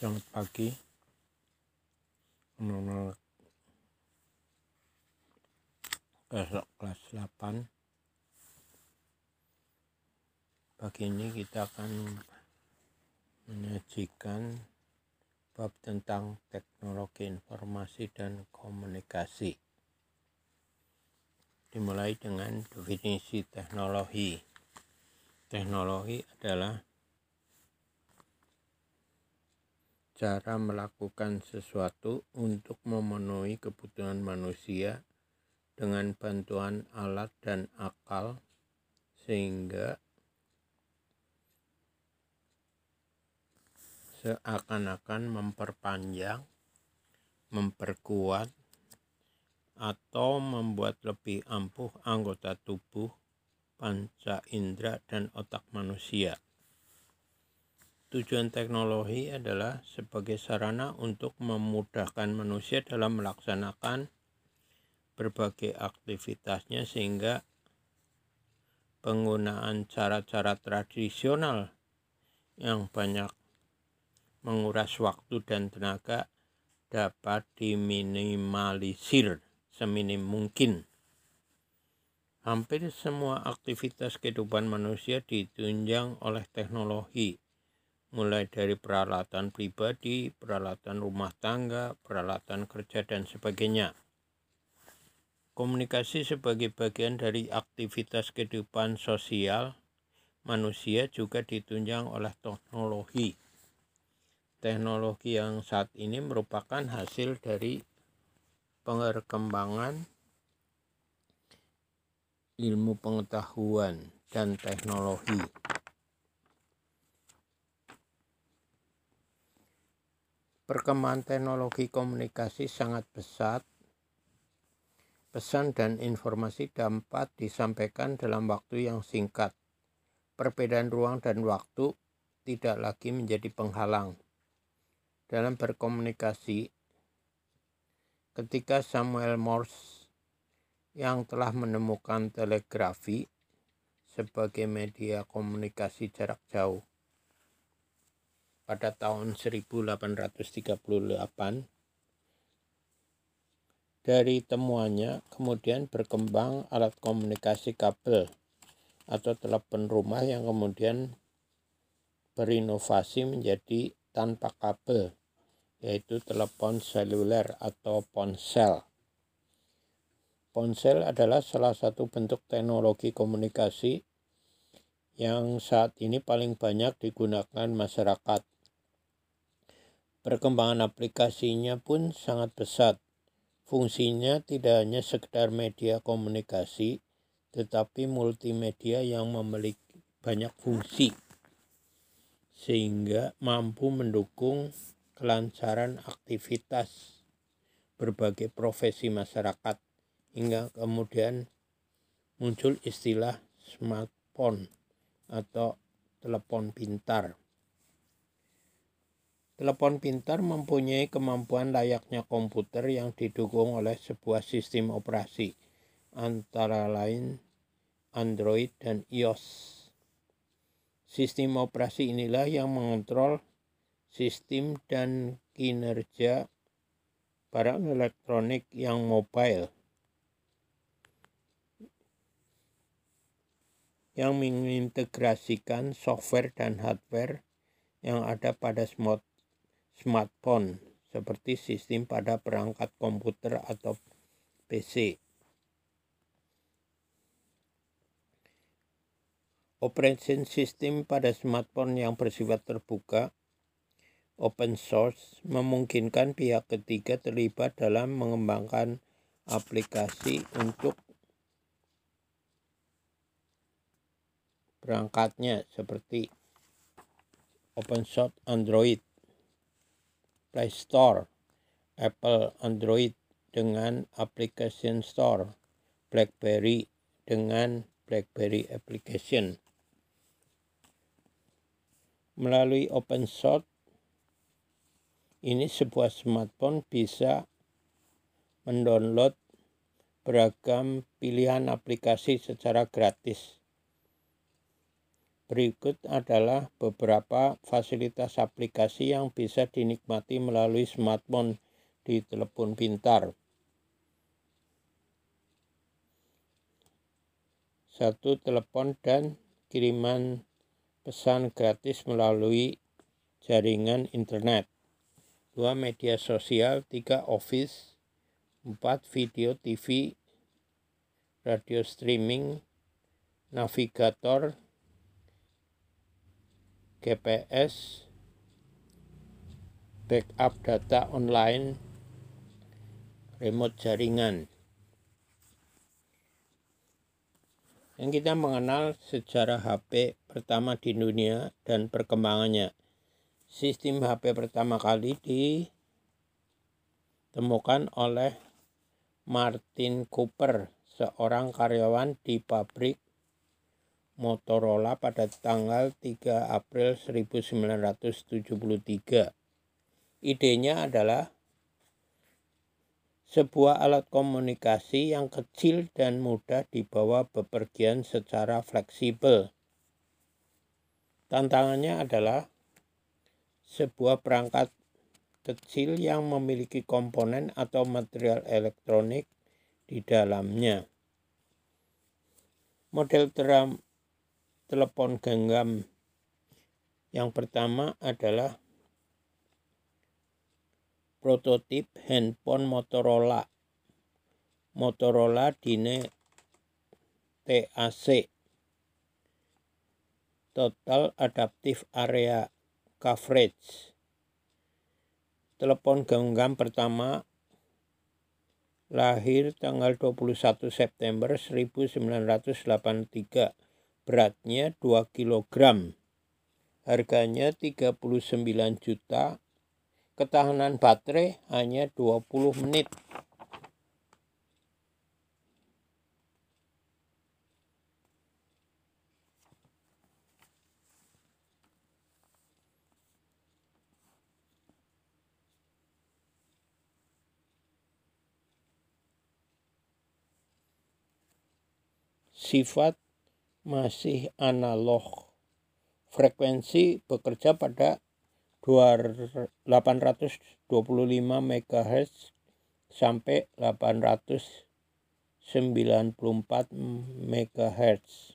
Selamat pagi. Kelas, kelas 8 Pagi ini kita akan menyajikan bab tentang teknologi informasi dan komunikasi. Dimulai dengan definisi teknologi. Teknologi adalah cara melakukan sesuatu untuk memenuhi kebutuhan manusia dengan bantuan alat dan akal sehingga seakan-akan memperpanjang, memperkuat, atau membuat lebih ampuh anggota tubuh, panca indera, dan otak manusia. Tujuan teknologi adalah sebagai sarana untuk memudahkan manusia dalam melaksanakan berbagai aktivitasnya sehingga penggunaan cara-cara tradisional yang banyak menguras waktu dan tenaga dapat diminimalisir seminim mungkin. Hampir semua aktivitas kehidupan manusia ditunjang oleh teknologi mulai dari peralatan pribadi, peralatan rumah tangga, peralatan kerja, dan sebagainya. Komunikasi sebagai bagian dari aktivitas kehidupan sosial manusia juga ditunjang oleh teknologi. Teknologi yang saat ini merupakan hasil dari perkembangan ilmu pengetahuan dan teknologi. Perkembangan teknologi komunikasi sangat pesat. Pesan dan informasi dapat disampaikan dalam waktu yang singkat. Perbedaan ruang dan waktu tidak lagi menjadi penghalang. Dalam berkomunikasi, ketika Samuel Morse yang telah menemukan telegrafi sebagai media komunikasi jarak jauh pada tahun 1838. Dari temuannya kemudian berkembang alat komunikasi kabel atau telepon rumah yang kemudian berinovasi menjadi tanpa kabel yaitu telepon seluler atau ponsel. Ponsel adalah salah satu bentuk teknologi komunikasi yang saat ini paling banyak digunakan masyarakat Perkembangan aplikasinya pun sangat pesat. Fungsinya tidak hanya sekedar media komunikasi, tetapi multimedia yang memiliki banyak fungsi, sehingga mampu mendukung kelancaran aktivitas berbagai profesi masyarakat, hingga kemudian muncul istilah smartphone atau telepon pintar. Telepon pintar mempunyai kemampuan layaknya komputer yang didukung oleh sebuah sistem operasi, antara lain Android dan iOS. Sistem operasi inilah yang mengontrol sistem dan kinerja barang elektronik yang mobile yang mengintegrasikan software dan hardware yang ada pada smart smartphone seperti sistem pada perangkat komputer atau PC. Operation system pada smartphone yang bersifat terbuka open source memungkinkan pihak ketiga terlibat dalam mengembangkan aplikasi untuk perangkatnya seperti open source Android Play Store, Apple Android dengan Application Store, BlackBerry dengan BlackBerry Application. Melalui open source, ini sebuah smartphone bisa mendownload beragam pilihan aplikasi secara gratis. Berikut adalah beberapa fasilitas aplikasi yang bisa dinikmati melalui smartphone di telepon pintar. Satu telepon dan kiriman pesan gratis melalui jaringan internet. Dua media sosial, tiga office, empat video TV, radio streaming, navigator, GPS, backup data online, remote jaringan. Yang kita mengenal sejarah HP pertama di dunia dan perkembangannya. Sistem HP pertama kali ditemukan oleh Martin Cooper, seorang karyawan di pabrik Motorola pada tanggal 3 April 1973. Idenya adalah sebuah alat komunikasi yang kecil dan mudah dibawa bepergian secara fleksibel. Tantangannya adalah sebuah perangkat kecil yang memiliki komponen atau material elektronik di dalamnya. Model telepon genggam yang pertama adalah prototip handphone Motorola. Motorola Dine TAC. Total Adaptive Area Coverage. Telepon genggam pertama lahir tanggal 21 September 1983 beratnya 2 kg. Harganya 39 juta. Ketahanan baterai hanya 20 menit. Sifat masih analog. Frekuensi bekerja pada 825 MHz sampai 894 MHz.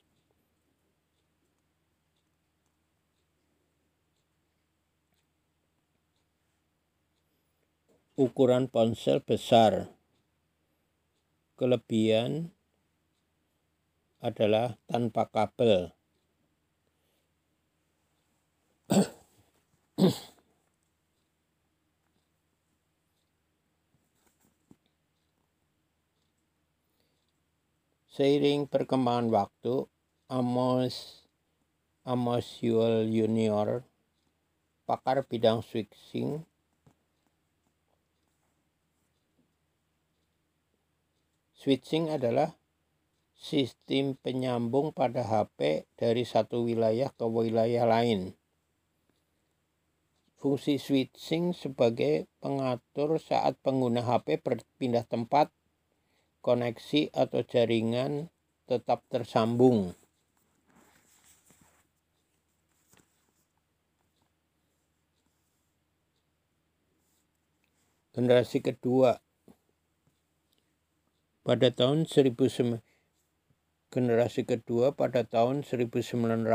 Ukuran ponsel besar. Kelebihan adalah tanpa kabel. Seiring perkembangan waktu, Amos Amos Junior, pakar bidang switching, switching adalah sistem penyambung pada HP dari satu wilayah ke wilayah lain. Fungsi switching sebagai pengatur saat pengguna HP berpindah tempat, koneksi atau jaringan tetap tersambung. Generasi kedua pada tahun 1900 generasi kedua pada tahun 1900.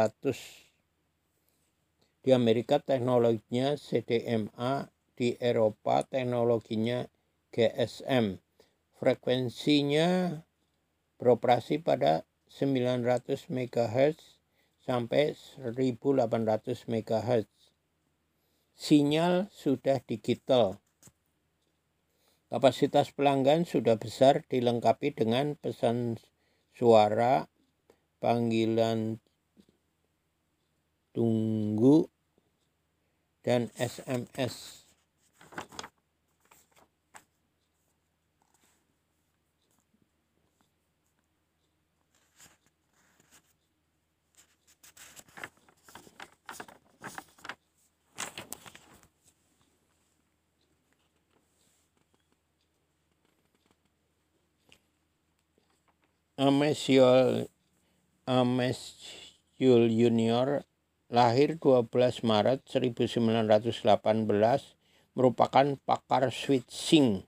Di Amerika teknologinya CDMA, di Eropa teknologinya GSM. Frekuensinya beroperasi pada 900 MHz sampai 1800 MHz. Sinyal sudah digital. Kapasitas pelanggan sudah besar dilengkapi dengan pesan suara panggilan tunggu dan SMS. Amesiol Yul Junior lahir 12 Maret 1918 merupakan pakar switching.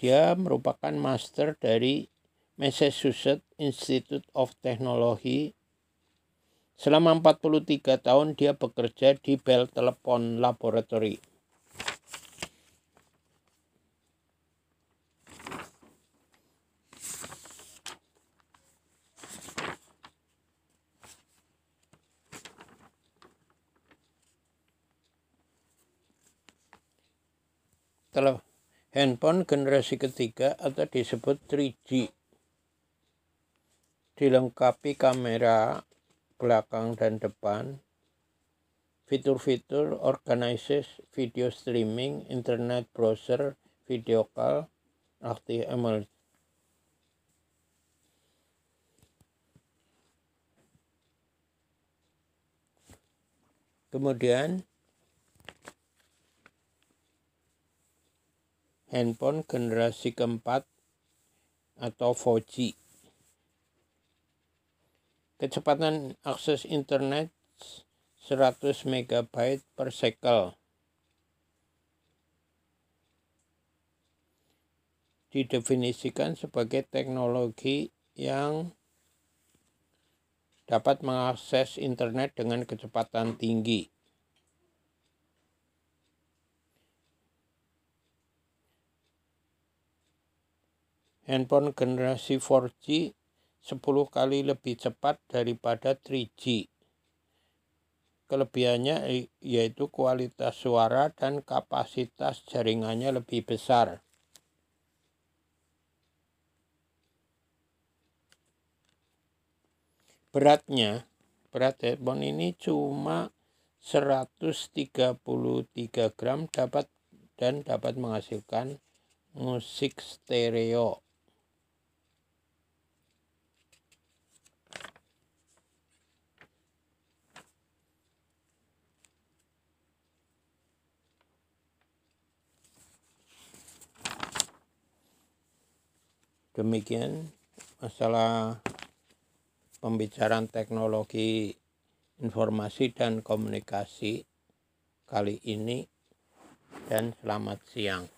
Dia merupakan master dari Massachusetts Institute of Technology. Selama 43 tahun dia bekerja di Bell Telephone Laboratory. Telah handphone generasi ketiga atau disebut 3G. Dilengkapi kamera belakang dan depan, fitur-fitur organizes video streaming, internet browser, video call, HTML. Kemudian handphone generasi keempat atau 4G. Kecepatan akses internet 100 MB per second. Didefinisikan sebagai teknologi yang dapat mengakses internet dengan kecepatan tinggi. Handphone generasi 4G 10 kali lebih cepat daripada 3G. Kelebihannya yaitu kualitas suara dan kapasitas jaringannya lebih besar. Beratnya, berat handphone ini cuma 133 gram dapat dan dapat menghasilkan musik stereo. Demikian masalah pembicaraan teknologi informasi dan komunikasi kali ini dan selamat siang.